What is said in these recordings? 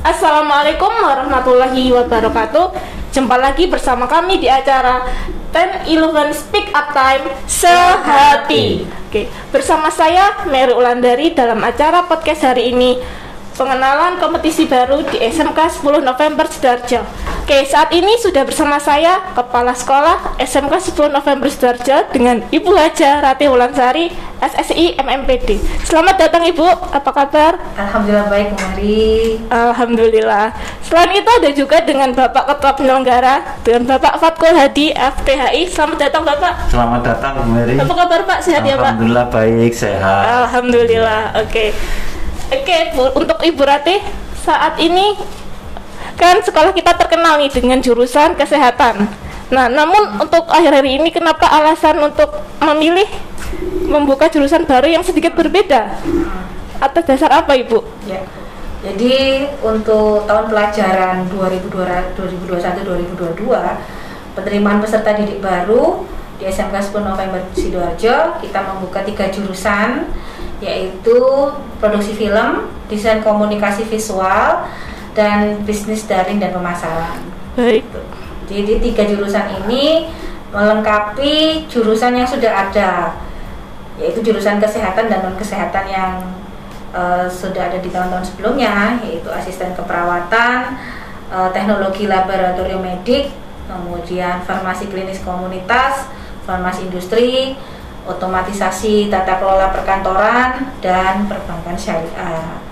Assalamualaikum warahmatullahi wabarakatuh. Jumpa lagi bersama kami di acara 10 Eleven Speak Up Time Sehati. Oke, bersama saya Mary Ulandari dalam acara podcast hari ini pengenalan kompetisi baru di SMK 10 November Sidoarjo. Oke, saat ini sudah bersama saya Kepala Sekolah SMK 10 November Sidoarjo dengan Ibu Haja Rati Wulansari SSI MMPD. Selamat datang Ibu, apa kabar? Alhamdulillah baik, Mari. Alhamdulillah. Selain itu ada juga dengan Bapak Ketua Penyelenggara dengan Bapak Fatkul Hadi FPHI. Selamat datang Bapak. Selamat datang Bu Mary. Apa kabar Pak? Sehat ya Pak? Alhamdulillah baik, sehat. Alhamdulillah. Oke. Oke, Bu, untuk Ibu Rati saat ini kan sekolah kita terkenal nih dengan jurusan kesehatan. Nah, namun untuk akhir-akhir ini kenapa alasan untuk memilih membuka jurusan baru yang sedikit berbeda? Atas dasar apa, Ibu? Ya. Jadi untuk tahun pelajaran 2021-2022 penerimaan peserta didik baru di SMK 10 November Sidoarjo kita membuka tiga jurusan yaitu produksi film, desain komunikasi visual, dan bisnis daring dan pemasaran. Baik. Jadi tiga jurusan ini melengkapi jurusan yang sudah ada, yaitu jurusan kesehatan dan non kesehatan yang uh, sudah ada di tahun-tahun sebelumnya, yaitu asisten keperawatan, uh, teknologi laboratorium medik, kemudian farmasi klinis komunitas, farmasi industri, otomatisasi tata kelola perkantoran dan perbankan syariah.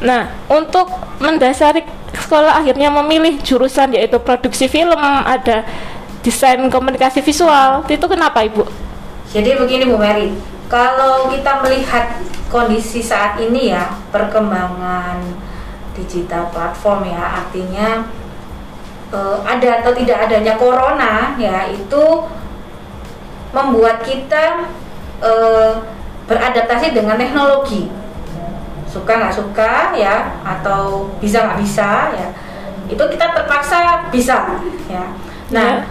Nah, untuk mendasari sekolah akhirnya memilih jurusan yaitu produksi film, ada desain komunikasi visual. Itu kenapa, Ibu? Jadi begini Bu Mary, kalau kita melihat kondisi saat ini ya, perkembangan digital platform ya, artinya eh, ada atau tidak adanya corona ya, itu membuat kita eh, beradaptasi dengan teknologi suka nggak suka ya atau bisa nggak bisa ya. Itu kita terpaksa bisa ya. Nah Ya.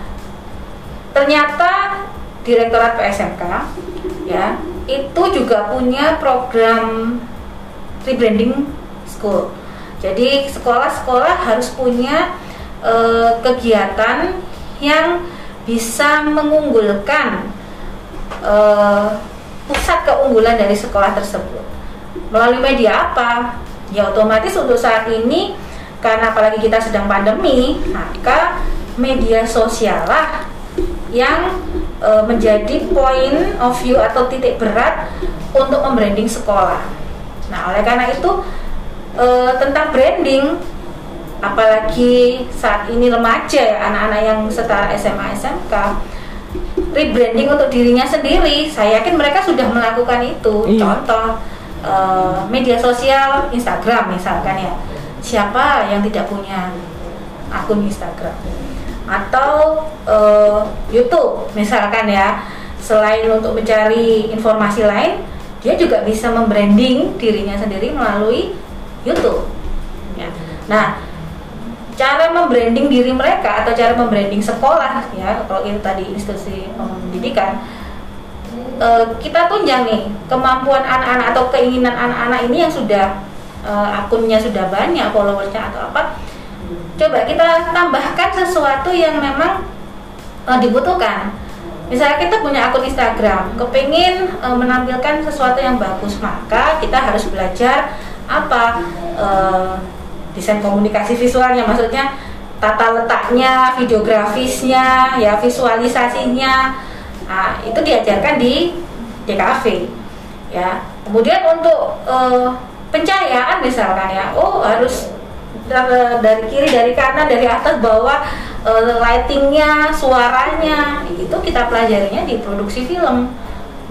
ternyata direktorat PSMK ya itu juga punya program rebranding school. Jadi sekolah-sekolah harus punya eh, kegiatan yang bisa mengunggulkan eh, pusat keunggulan dari sekolah tersebut melalui media apa ya otomatis untuk saat ini karena apalagi kita sedang pandemi maka media sosial lah yang e, menjadi point of view atau titik berat untuk membranding sekolah. Nah, oleh karena itu e, tentang branding apalagi saat ini remaja ya anak-anak yang setara SMA SMK rebranding untuk dirinya sendiri. Saya yakin mereka sudah melakukan itu. Iya. Contoh e, media sosial Instagram misalkan ya. Siapa yang tidak punya akun Instagram? atau eh, YouTube misalkan ya selain untuk mencari informasi lain dia juga bisa membranding dirinya sendiri melalui YouTube ya. nah cara membranding diri mereka atau cara membranding sekolah ya kalau itu tadi institusi pendidikan eh, kita tunjang nih kemampuan anak-anak atau keinginan anak-anak ini yang sudah eh, akunnya sudah banyak followersnya atau apa coba kita tambahkan sesuatu yang memang uh, dibutuhkan. Misalnya kita punya akun Instagram kepingin uh, menampilkan sesuatu yang bagus maka kita harus belajar apa uh, desain komunikasi visualnya maksudnya tata letaknya videografisnya ya visualisasinya nah, itu diajarkan di DKV ya. Kemudian untuk uh, pencahayaan misalkan ya oh harus dari kiri dari kanan dari atas bawah e, lightingnya suaranya itu kita pelajarinya di produksi film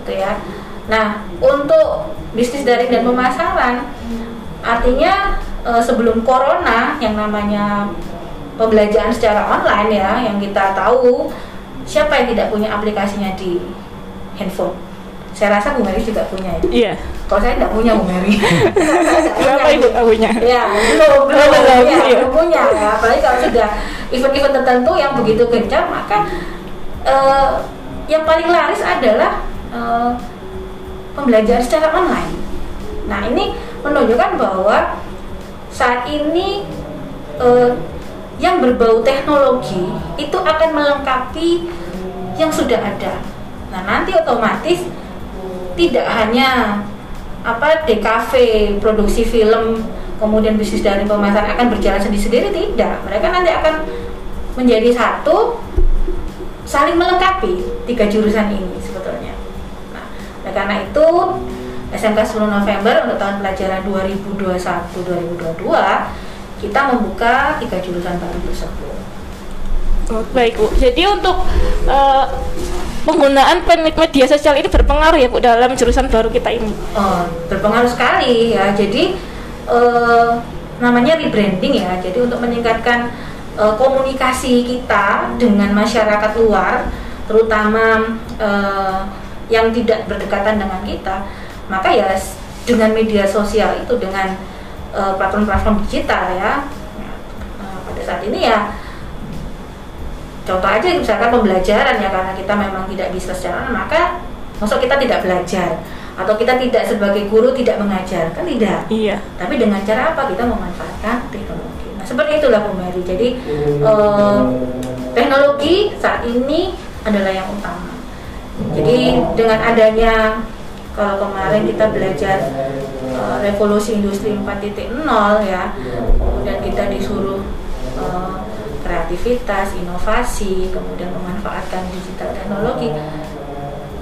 gitu ya. Nah untuk bisnis daring dan pemasaran artinya e, sebelum corona yang namanya pembelajaran secara online ya yang kita tahu siapa yang tidak punya aplikasinya di handphone saya rasa Bu Mary juga punya ya Iya. kalau saya tidak punya Bu Mary Kenapa Ibu nggak punya? ya belum belum belum, ya, iya. belum punya ya apalagi kalau sudah event-event tertentu yang begitu gencar maka eh, yang paling laris adalah eh, pembelajaran secara online nah ini menunjukkan bahwa saat ini eh, yang berbau teknologi itu akan melengkapi yang sudah ada. Nah, nanti otomatis tidak hanya apa DKV produksi film kemudian bisnis dari pemasaran akan berjalan sendiri-sendiri tidak mereka nanti akan menjadi satu saling melengkapi tiga jurusan ini sebetulnya nah karena itu SMK 10 November untuk tahun pelajaran 2021-2022 kita membuka tiga jurusan baru tersebut Oh, baik Bu. Jadi untuk eh, penggunaan pen- media sosial ini berpengaruh ya Bu dalam jurusan baru kita ini. Oh, berpengaruh sekali ya. Jadi eh, namanya rebranding ya. Jadi untuk meningkatkan eh, komunikasi kita dengan masyarakat luar, terutama eh, yang tidak berdekatan dengan kita, maka ya dengan media sosial itu dengan platform-platform digital ya. Nah, pada saat ini ya contoh aja misalkan pembelajaran ya karena kita memang tidak bisa secara maka maksud kita tidak belajar. Atau kita tidak sebagai guru tidak mengajar kan tidak. Iya. tapi dengan cara apa? Kita memanfaatkan teknologi. Nah seperti itulah Bu Mary. Jadi eh, teknologi saat ini adalah yang utama. Jadi dengan adanya kalau kemarin kita belajar revolusi industri 4.0 ya. Kemudian kita disuruh eh, kreativitas, inovasi, kemudian memanfaatkan digital teknologi.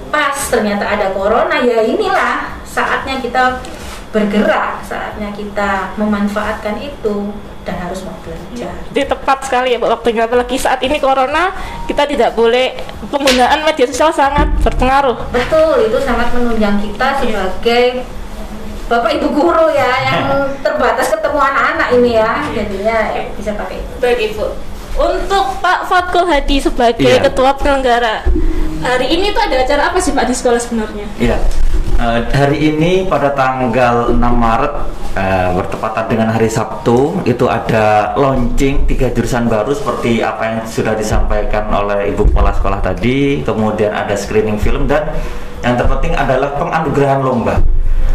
Pas ternyata ada corona ya inilah saatnya kita bergerak saatnya kita memanfaatkan itu dan harus mau belajar. Jadi tepat sekali ya Bu waktunya apalagi saat ini corona kita tidak boleh penggunaan media sosial sangat berpengaruh. betul itu sangat menunjang kita sebagai bapak ibu guru ya yang terbatas ketemu anak-anak ini ya jadinya ya, bisa pakai itu Baik Ibu. Untuk Pak Fatkul Hadi sebagai Iya. ketua penyelenggara hari ini tuh ada acara apa sih Pak di sekolah sebenarnya? Iya. Eh, hari ini pada tanggal 6 Maret eh, bertepatan dengan hari Sabtu itu ada launching tiga jurusan baru seperti apa yang sudah disampaikan oleh Ibu Kepala Sekolah tadi. Kemudian ada screening film dan yang terpenting adalah penganugerahan lomba.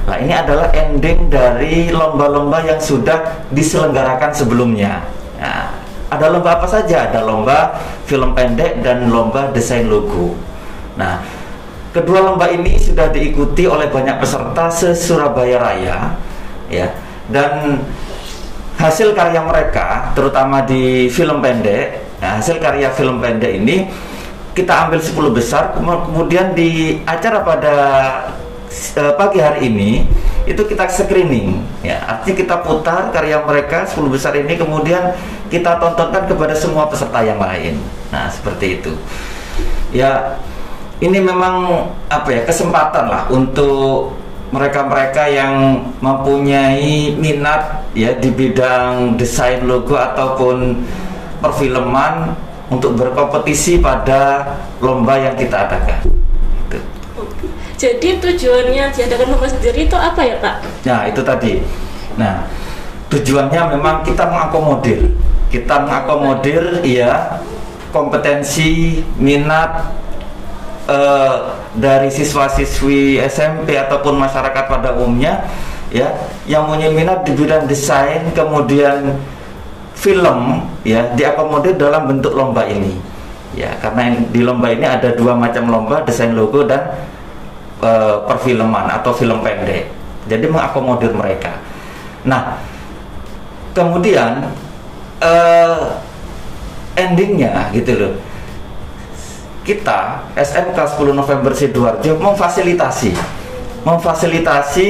Nah, ini adalah ending dari lomba-lomba yang sudah diselenggarakan sebelumnya. Nah, ada lomba apa saja? Ada lomba film pendek dan lomba desain logo. Nah, kedua lomba ini sudah diikuti oleh banyak peserta se-Surabaya Raya, ya. Dan hasil karya mereka, terutama di film pendek, nah, hasil karya film pendek ini kita ambil 10 besar, kemu- kemudian di acara pada eh, pagi hari ini itu kita screening, ya. Artinya kita putar karya mereka 10 besar ini, kemudian kita tontonkan kepada semua peserta yang lain. Nah, seperti itu. Ya, ini memang apa ya kesempatan lah untuk mereka-mereka yang mempunyai minat ya di bidang desain logo ataupun perfilman untuk berkompetisi pada lomba yang kita adakan. Jadi tujuannya diadakan lomba sendiri itu apa ya Pak? Nah, itu tadi. Nah, tujuannya memang kita mengakomodir. Kita mengakomodir ya kompetensi, minat eh, dari siswa-siswi SMP ataupun masyarakat pada umumnya ya yang punya minat di bidang desain kemudian film ya diakomodir dalam bentuk lomba ini ya karena di lomba ini ada dua macam lomba desain logo dan eh, perfilman atau film pendek. Jadi mengakomodir mereka. Nah kemudian eh, endingnya gitu loh. Kita SMK 10 November Sidoarjo memfasilitasi. Memfasilitasi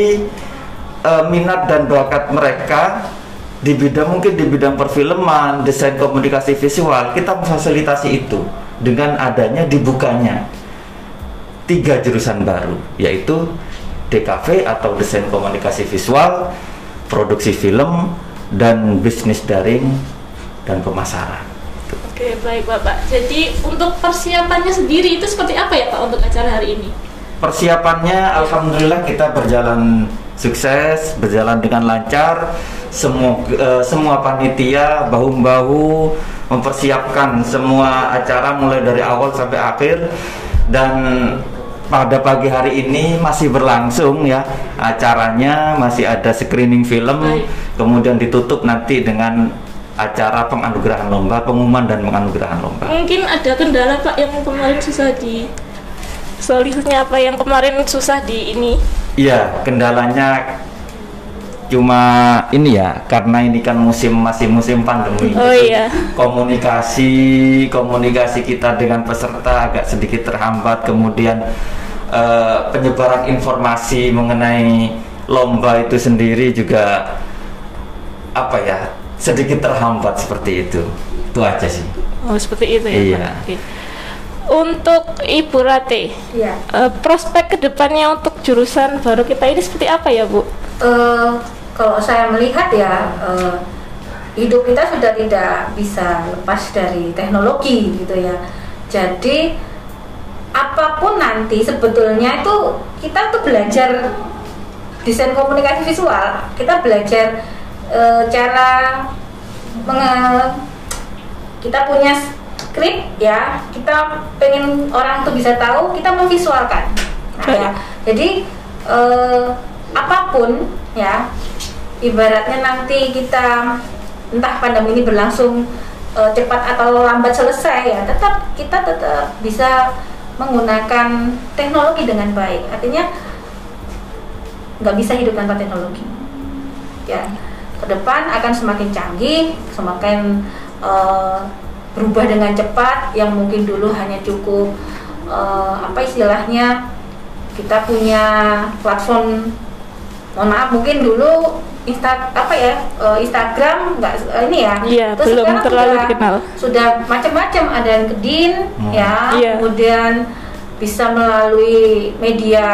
eh, minat dan bakat mereka di bidang mungkin di bidang perfilman, desain komunikasi visual, kita memfasilitasi itu dengan adanya dibukanya tiga jurusan baru yaitu DKV atau desain komunikasi visual, produksi film dan bisnis daring dan pemasaran. Oke baik Bapak. Jadi untuk persiapannya sendiri itu seperti apa ya Pak untuk acara hari ini? Persiapannya alhamdulillah kita berjalan sukses, berjalan dengan lancar. Semua eh, semua panitia bahu-bahu mempersiapkan semua acara mulai dari awal sampai akhir dan pada pagi hari ini masih berlangsung ya acaranya masih ada screening film Baik. kemudian ditutup nanti dengan acara penganugerahan lomba pengumuman dan penganugerahan lomba Mungkin ada kendala Pak yang kemarin susah di solusinya apa yang kemarin susah di ini? iya kendalanya cuma ini ya karena ini kan musim masih musim pandemi Oh iya. komunikasi komunikasi kita dengan peserta agak sedikit terhambat kemudian eh, penyebaran informasi mengenai lomba itu sendiri juga apa ya sedikit terhambat seperti itu itu aja sih Oh seperti itu ya. Iya. Untuk Ibu Rate, ya eh, prospek ke depannya untuk jurusan baru kita ini seperti apa ya Bu? Eh, kalau saya melihat ya eh, hidup kita sudah tidak bisa lepas dari teknologi gitu ya. Jadi apa pun nanti sebetulnya itu kita tuh belajar desain komunikasi visual kita belajar eh, cara menge- kita punya skrip ya kita pengen orang tuh bisa tahu kita memvisualkan. Nah, ya. jadi eh, apa pun ya ibaratnya nanti kita entah pandemi ini berlangsung eh, cepat atau lambat selesai ya tetap kita tetap bisa menggunakan teknologi dengan baik. Artinya nggak bisa hidup tanpa teknologi. Ya ke depan akan semakin canggih semakin eh, berubah dengan cepat yang mungkin dulu hanya cukup eh, apa istilahnya kita punya platform mohon maaf mungkin dulu Insta apa ya eh, Instagram nggak eh, ini ya Iya, Terus belum sekarang terlalu sudah- dikenal. sudah macam-macam ada yang kedin Hmm. ya Iya. kemudian bisa melalui media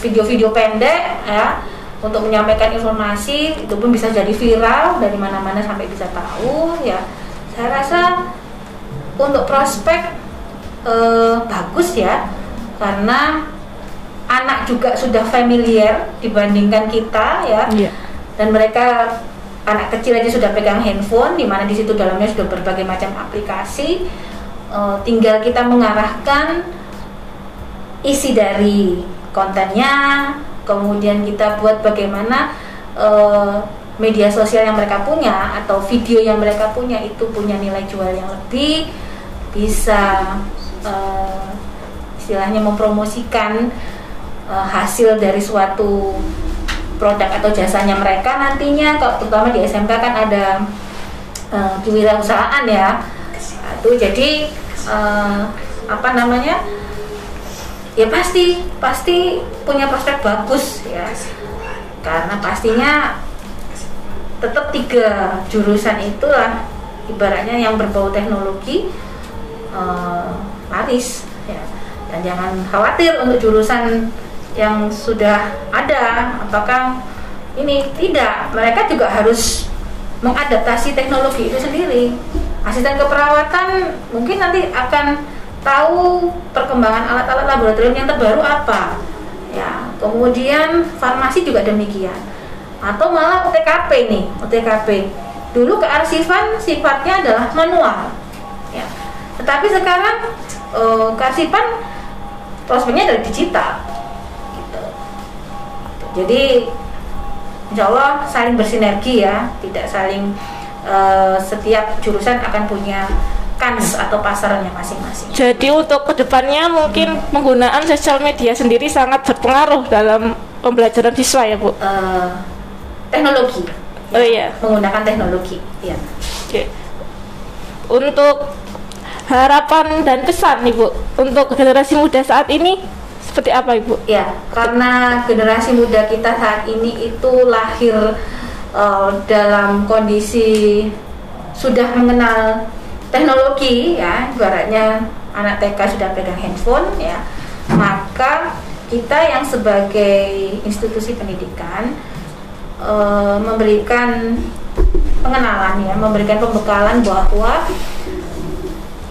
video-video pendek ya untuk menyampaikan informasi itu pun bisa jadi viral dari mana-mana sampai bisa tahu ya saya rasa untuk prospek eh, bagus ya karena anak juga sudah familiar dibandingkan kita ya Iya. dan mereka anak kecil aja sudah pegang handphone di mana di situ dalamnya sudah berbagai macam aplikasi Eh, tinggal kita mengarahkan isi dari kontennya kemudian kita buat bagaimana eh, media sosial yang mereka punya atau video yang mereka punya itu punya nilai jual yang lebih bisa eh, istilahnya mempromosikan eh, hasil dari suatu produk atau jasanya mereka nantinya terutama di SMK kan ada eh, kewirausahaan ya. Itu jadi eh, apa namanya ya pasti pasti punya prospek bagus ya. Karena pastinya tetap tiga jurusan itulah ibaratnya yang berbau teknologi eh, laris ya. Dan jangan khawatir untuk jurusan yang sudah ada apakah ini? Tidak. Mereka juga harus mengadaptasi teknologi itu sendiri. Asisten keperawatan mungkin nanti akan tahu perkembangan alat-alat laboratorium yang terbaru apa. Ya kemudian farmasi juga demikian. Atau malah UTKP nih UTKP dulu kearsifan sifatnya adalah manual. Ya. Tetapi sekarang eh, kearsipan prospeknya dari digital. Jadi insya Allah saling bersinergi ya tidak saling eh, setiap jurusan akan punya kans atau pasarnya masing-masing Jadi untuk ke depannya mungkin penggunaan sosial media sendiri sangat berpengaruh dalam pembelajaran siswa ya Bu. Eh, teknologi Oh iya. menggunakan teknologi ya Oke. Untuk harapan dan pesan nih Bu untuk generasi muda saat ini seperti apa Ibu? Ya, karena generasi muda kita saat ini itu lahir eh, dalam kondisi sudah mengenal teknologi ya, ibaratnya anak TK sudah pegang handphone ya, maka kita yang sebagai institusi pendidikan eh, memberikan pengenalan ya, memberikan pembekalan bahwa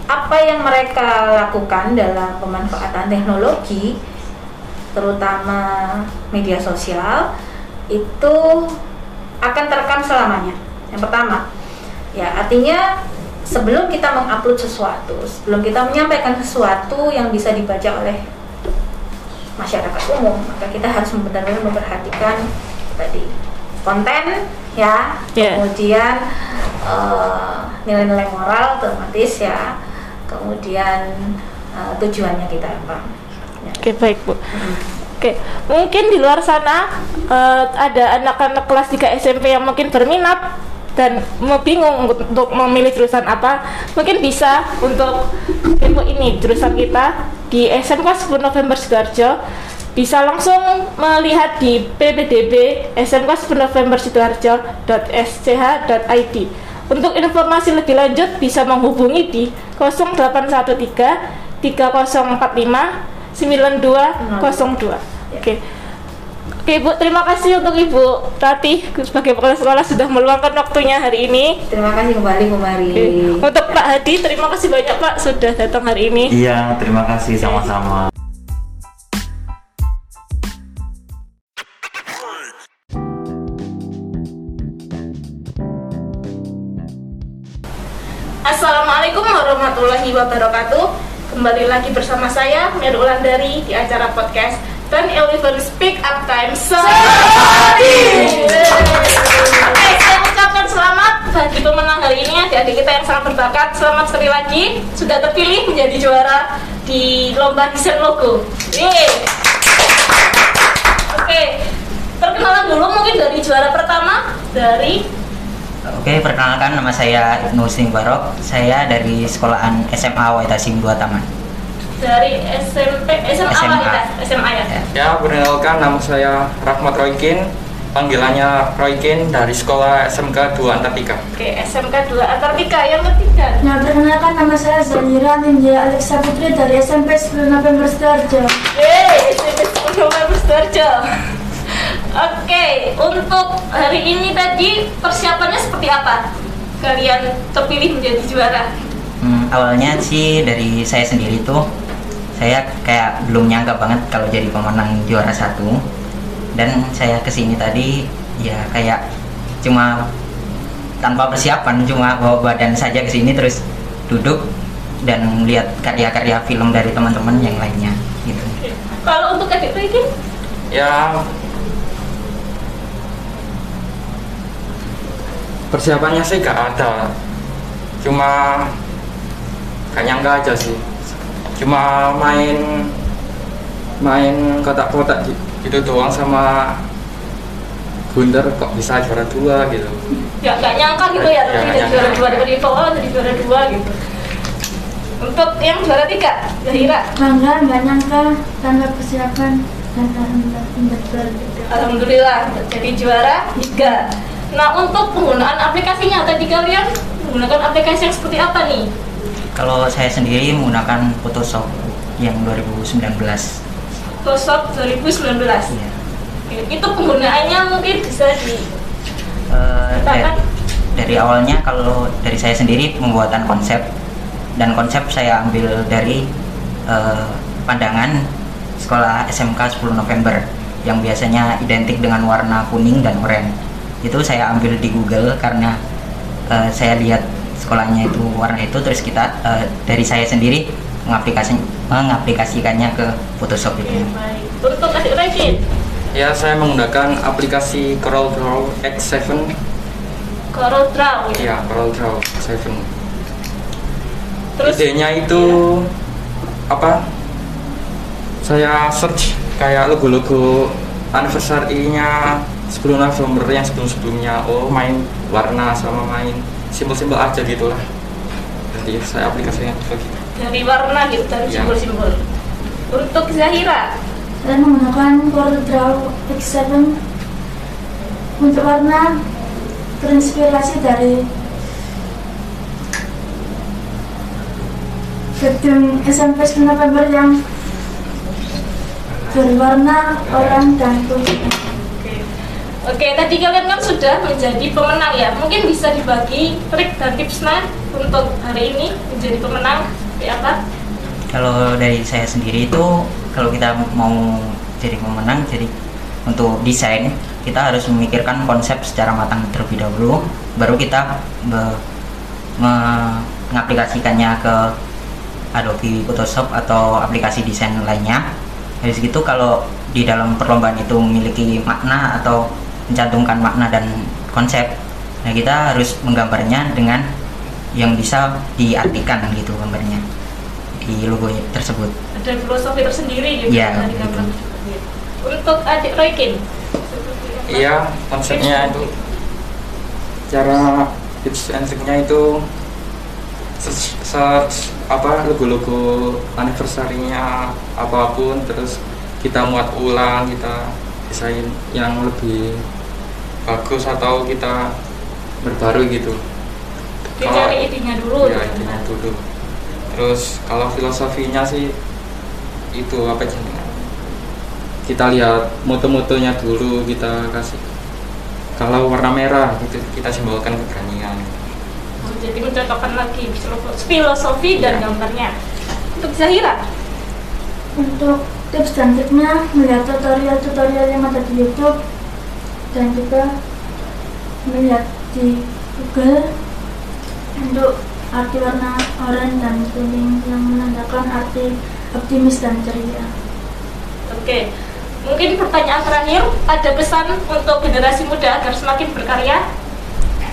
apa yang mereka lakukan dalam pemanfaatan teknologi terutama media sosial itu akan terekam selamanya. Yang pertama, ya artinya sebelum kita mengupload sesuatu, sebelum kita menyampaikan sesuatu yang bisa dibaca oleh masyarakat umum maka kita harus benar-benar memperhatikan tadi konten ya Yeah. kemudian eh, nilai-nilai moral otomatis ya kemudian eh, tujuannya kita apa ya. Oke baik bu. Oke mungkin di luar sana eh, ada anak-anak kelas 3 SMP yang mungkin berminat dan mau bingung untuk, untuk memilih jurusan apa mungkin bisa untuk info ini jurusan kita di SMK 10 November Sidoarjo bisa langsung melihat di ppdb SMK 10 November Sidoarjo.sch.id untuk informasi lebih lanjut bisa menghubungi di 0813 3045 9202. Oke. Oke Bu, terima kasih untuk Ibu Rati sebagai kepala sekolah sudah meluangkan waktunya hari ini. terima kasih kembali Bu Mari Oke. Untuk Pak Hadi, terima kasih banyak Pak sudah datang hari ini. Iya, terima kasih sama-sama. Assalamualaikum warahmatullahi wabarakatuh. Kembali lagi bersama saya Meru Ulandari di acara podcast Ten Eleven Speak Up Time Sehati. Oke, saya ucapkan selamat bagi pemenang hari ini adik-adik kita yang sangat berbakat. Selamat sekali lagi sudah terpilih menjadi juara di lomba desain logo. Oke, perkenalan dulu mungkin dari juara pertama dari Oke, perkenalkan nama saya Ibnu Sing Barok. Saya dari sekolahan SMA Waitasim 2 Taman. dari SMP SMA, SMA. Wanita, SMA ya. Ya. Ya, perkenalkan nama saya Rahmat Roykin, panggilannya Roykin dari sekolah SMK 2 Antartika. Oke, SMK 2 Antartika yang ketiga. Nah, perkenalkan nama saya Zahira Ninja Alexa Putri dari SMP 10 November Sidoarjo. Yeay, SMP 10 November Sidoarjo. Oke, untuk hari ini tadi persiapannya seperti apa? Kalian terpilih menjadi juara. Hmm, awalnya sih dari saya sendiri tuh, saya kayak belum nyangka banget kalau jadi pemenang juara satu. Dan saya ke sini tadi ya kayak cuma tanpa persiapan, cuma bawa badan saja ke sini terus duduk dan lihat karya-karya film dari teman-teman yang lainnya gitu. Kalau untuk adik Rikin, Ya, persiapannya sih gak ada, cuma gak nyangka aja sih. Cuma main main kotak-kotak gi- gitu doang sama Gunter kok bisa juara dua gitu. ya nggak nyangka gitu ya, Ya, jadi juara dua dari bawah jadi juara dua gitu. Untuk yang juara tiga, Zahira. Bangga, nggak nyangka, tanpa persiapan, dan alhamdulillah Alhamdulillah jadi juara tiga. Nah untuk penggunaan aplikasinya tadi kalian menggunakan aplikasi yang seperti apa nih? Kalau saya sendiri menggunakan Photoshop yang 2019. Photoshop 2019. Iya. Oke, Itu penggunaannya mungkin bisa di Eh, dari, dari awalnya kalau dari saya sendiri pembuatan konsep dan konsep saya ambil dari eh, pandangan sekolah SMK 10 November yang biasanya identik dengan warna kuning dan oranye. Itu saya ambil di Google karena eh, saya lihat sekolahnya itu warna itu terus kita eh, dari saya sendiri mengaplikasi mengaplikasikannya ke Photoshop itu. baik. Untuk adik Revin, Ya, saya menggunakan aplikasi CorelDRAW X7. Corel Draw ya. Ya, CorelDRAW 7. Terus idenya itu apa saya search kayak logo-logo anniversary-nya sebelum November yang sebelum-sebelumnya oh main warna sama main simbol-simbol aja gitulah jadi saya aplikasinya begitu dari warna gitu dari Ya. simbol-simbol. Untuk Zahira, Saya menggunakan CorelDRAW X7 untuk warna terinspirasi dari gedung SMP 10 November yang berwarna oranye dan putih. Oke. Tadi kalian kan sudah menjadi pemenang ya. Mungkin bisa dibagi trik dan tipsnya untuk hari ini menjadi pemenang seperti apa? Kalau dari saya sendiri itu kalau kita mau jadi pemenang, jadi untuk desain kita harus memikirkan konsep secara matang terlebih dahulu, baru kita mengaplikasikannya ke Adobe Photoshop atau aplikasi desain lainnya. dari segitu kalau di dalam perlombaan itu memiliki makna atau mencantumkan makna dan konsep nah kita harus menggambarnya dengan yang bisa diartikan gitu gambarnya di logo tersebut Ada filosofi tersendiri gitu Iya, betul. tersebut. Untuk adik Roykin. Iya, konsepnya itu cara tips and triknya itu search, search apa logo-logo anniversary-nya apa pun terus kita muat ulang kita desain yang lebih bagus atau kita berbaru gitu Dicari idenya dulu. ya idenya dulu terus kalau filosofinya sih itu apa jenengan kita lihat moto-motonya dulu kita kasih kalau warna merah itu kita simbolkan keberanian Oh, Jadi mencocokkan lagi filosofi dan Iya. gambarnya. Untuk Zahira, Untuk tips dan triknya melihat tutorial-tutorial yang ada di YouTube dan juga melihat di Google untuk arti warna oranye dan kuning yang menandakan arti optimis dan ceria. oke. Mungkin pertanyaan terakhir, ada pesan untuk generasi muda agar semakin berkarya?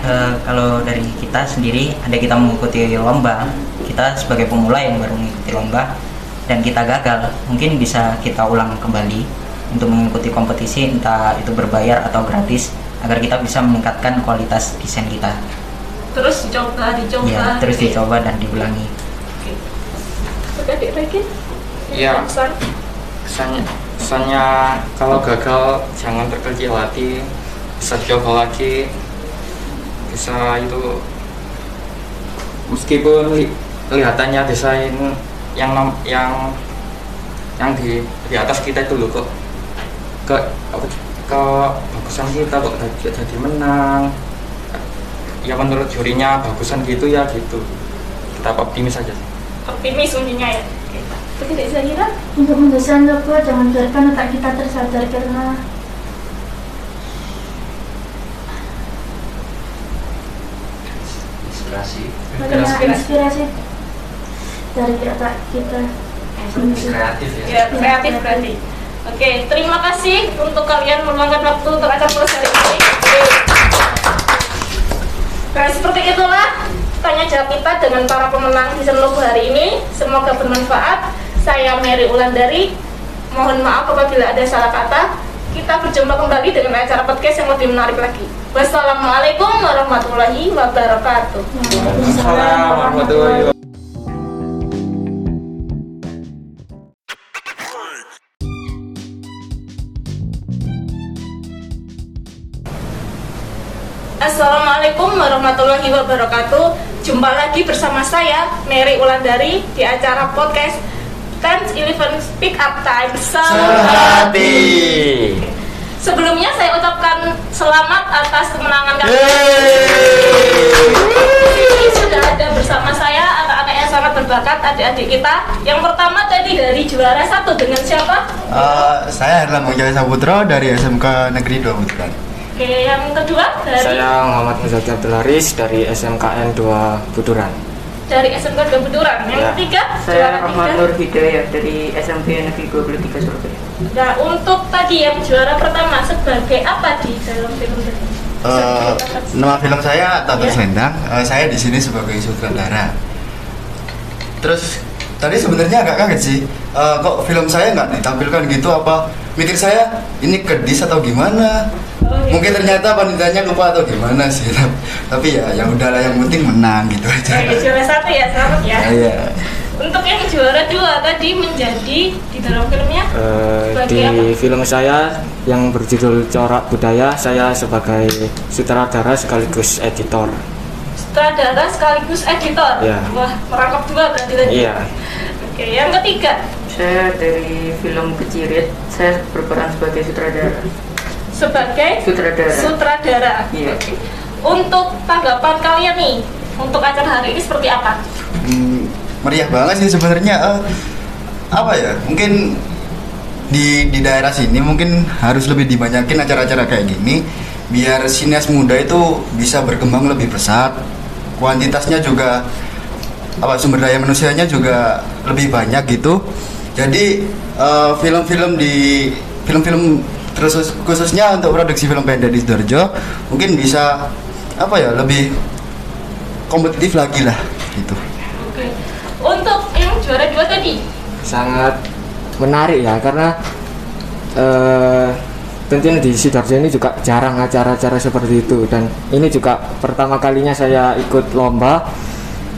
Eh, kalau dari kita sendiri ada kita mengikuti lomba kita sebagai pemula yang baru mengikuti lomba dan kita gagal mungkin bisa kita ulang kembali untuk mengikuti kompetisi entah itu berbayar atau gratis agar kita bisa meningkatkan kualitas desain kita Terus dicoba, dicoba. ya terus ya. dicoba dan diulangi Oke. Adik? Iya. Pesan? kesannya kesannya kalau gagal jangan terkecil hati bisa coba lagi bisa itu meskipun li- kelihatannya desain yang yang yang di di atas kita itu loh kok ke apa, ke bagusan kita kok jadi, jadi menang ya menurut jurinya bagusan gitu ya gitu kita optimis aja Optimis intinya ya. Adik Zahira? Untuk mendesain logo jangan biarkan otak kita tersadar karena inspirasi karena inspirasi dari otak kita. kreatif ya Ya, kreatif berarti. Oke, terima kasih untuk kalian meluangkan waktu untuk acara hari ini. Oke. Nah, seperti itulah tanya jawab kita dengan para pemenang season logo hari ini. Semoga bermanfaat. Saya Mary Ulandari. Mohon maaf apabila ada salah kata. Kita berjumpa kembali dengan acara podcast yang lebih menarik lagi. Wassalamualaikum warahmatullahi wabarakatuh. Waalaikumsalam warahmatullahi wabarakatuh Assalamualaikum warahmatullahi wabarakatuh. Jumpa lagi bersama saya Mary Ulandari Di acara podcast Tense Eleven Speak Up Time. Sehati. Sebelumnya saya ucapkan selamat atas kemenangan kalian Ini sudah ada bersama saya anak-anak yang sangat berbakat adik-adik kita. Yang pertama tadi dari juara satu dengan siapa? Eh, saya adalah Bang Jaya Saputro dari SMK Negeri 2 Butukan. Oke, yang kedua dari Saya Muhammad Muzaki Abdul Haris dari SMKN 2 Buduran. dari SMK Dua Beduran. Yang Ya. ketiga, Saya juara Ahmad. Nur Hidayah dari SMP Negeri 23 Surabaya. Nah, untuk tadi yang juara pertama sebagai apa di dalam film ini? Eh, nama film saya Tato Ya. Selendang. Eh, saya di sini sebagai sutradara. Terus tadi sebenarnya agak kaget sih. Eh, kok film saya nggak ditampilkan gitu apa? Mikir saya ini kedis atau gimana? Mungkin ternyata panitianya lupa atau gimana sih. Tapi ya yang udahlah yang penting menang gitu aja. Oke, juara satu ya, selamat ya. Iya. Untuk yang juara dua tadi menjadi di dalam filmnya Eh, Sebagai di apa? film saya yang berjudul Corak Budaya, saya sebagai sutradara sekaligus editor. sutradara sekaligus editor. Ya. Wah, merangkap dua berarti tadi. Iya. Oke, yang ketiga Saya dari film Kecirit, saya berperan sebagai sutradara. Sebagai Sutradara. sutradara. Iya. Oke. Untuk tanggapan kalian nih untuk acara hari ini seperti apa? Hmm, meriah banget sih sebenarnya eh, apa ya mungkin di di daerah sini mungkin harus lebih dibanyakin acara-acara kayak gini biar sinias muda itu bisa berkembang lebih pesat kuantitasnya juga apa sumber daya manusianya juga lebih banyak gitu Jadi eh, film-film di film-film terus khususnya untuk produksi film pendek di Sidoarjo mungkin bisa apa ya lebih kompetitif lagi lah gitu. Oke. Untuk yang juara dua tadi, sangat menarik ya karena eh, tentunya di sidoarjo ini juga jarang acara-acara seperti itu dan ini juga pertama kalinya saya ikut lomba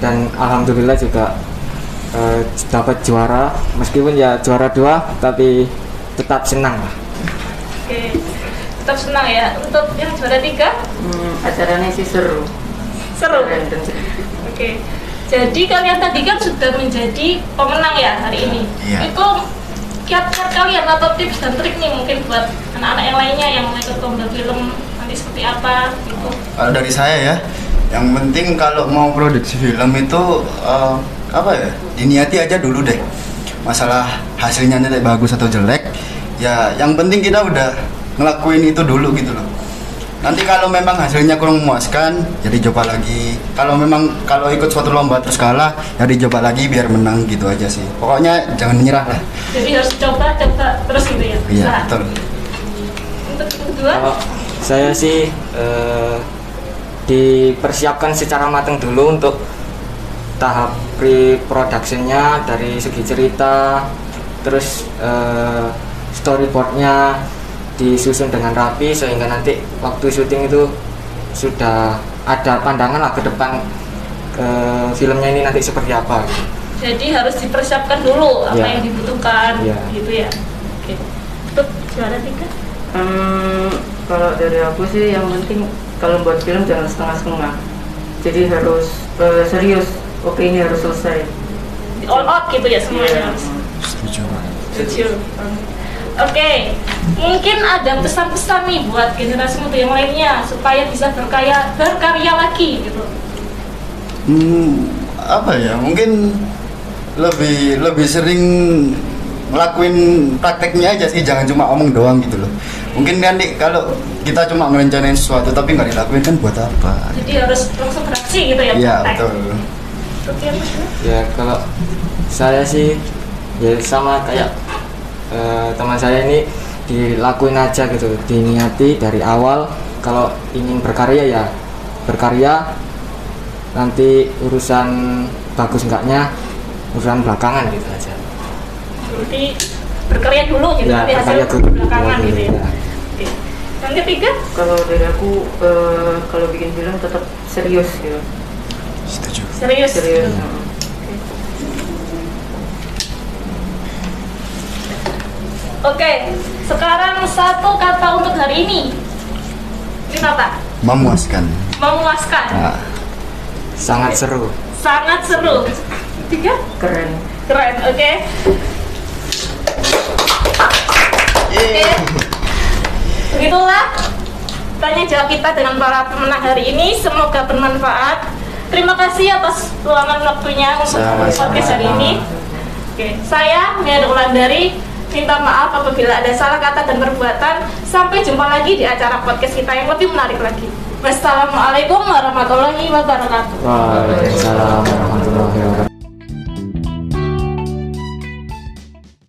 dan alhamdulillah juga eh, dapat juara meskipun ya juara dua tapi tetap senang lah oke. Tetap senang ya. Untuk yang juara tiga, Hmm, acaranya sih seru. seru. Oke. Jadi kalian tadi kan sudah menjadi pemenang ya hari ini. Iya. Itu kiat-kiat kalian atau tips dan trik nih mungkin buat anak-anak yang lainnya yang mau ikut lomba film nanti seperti apa gitu. Kalau dari saya ya, yang penting kalau mau produksi film itu eh, apa ya, diniati aja dulu deh. Masalah hasilnya nanti bagus atau jelek, ya yang penting kita udah ngelakuin itu dulu gitu loh. Nanti kalau memang hasilnya kurang memuaskan, jadi coba lagi. Kalau memang kalau ikut suatu lomba terus kalah, ya dicoba lagi biar menang gitu aja sih. Pokoknya jangan menyerah lah. Jadi harus coba coba terus gitu ya. Iya, Usaha. betul. Untuk kedua, kalau saya sih eh, dipersiapkan secara matang dulu untuk tahap pre-productionnya dari segi cerita terus eh, storyboardnya disusun dengan rapi sehingga nanti waktu syuting itu sudah ada pandangan lah ke depan eh, filmnya ini nanti seperti apa gitu. jadi harus dipersiapkan dulu apa Iya. yang dibutuhkan Iya. gitu ya. Oke. Tiga, Hmm, kalau dari aku sih yang penting kalau buat film jangan setengah-setengah. Jadi harus eh, serius. Oke ini harus selesai. all out gitu ya semuanya. Iya. Setuju. Setuju. Oke, mungkin ada pesan-pesan nih buat generasi muda yang lainnya supaya bisa berkarya berkarya lagi gitu. Hmm, apa ya? Mungkin lebih lebih sering ngelakuin prakteknya aja sih, jangan cuma omong doang gitu loh. Mungkin kan nih kalau kita cuma ngerencanain sesuatu tapi nggak dilakuin kan buat apa? Jadi harus langsung beraksi gitu ya. Iya betul. Oke, Mas. ya kalau saya sih ya sama kayak eh, teman saya ini dilakuin aja gitu diniati dari awal kalau ingin berkarya ya berkarya nanti urusan bagus enggaknya urusan belakangan gitu aja Berarti berkarya dulu gitu, Ya, nanti hasil berkarya dulu. belakangan Iya, gitu ya. Oke. Yang ketiga, Kalau dari aku eh, kalau bikin film tetap serius gitu. Setuju. serius. Serius. Oke, sekarang satu kata untuk hari ini. Ini apa? Memuaskan. Memuaskan. Nah, sangat seru Sangat seru. Tiga? Keren. Keren, oke. Oke. Begitulah tanya jawab kita dengan para pemenang hari ini. Semoga bermanfaat. Terima kasih atas luangan waktunya untuk podcast hari ini. Oke, saya Mia Wulandari minta maaf apabila ada salah kata dan perbuatan. Sampai jumpa lagi di acara podcast kita yang lebih menarik lagi. Wassalamualaikum warahmatullahi wabarakatuh. Waalaikumsalam warahmatullahi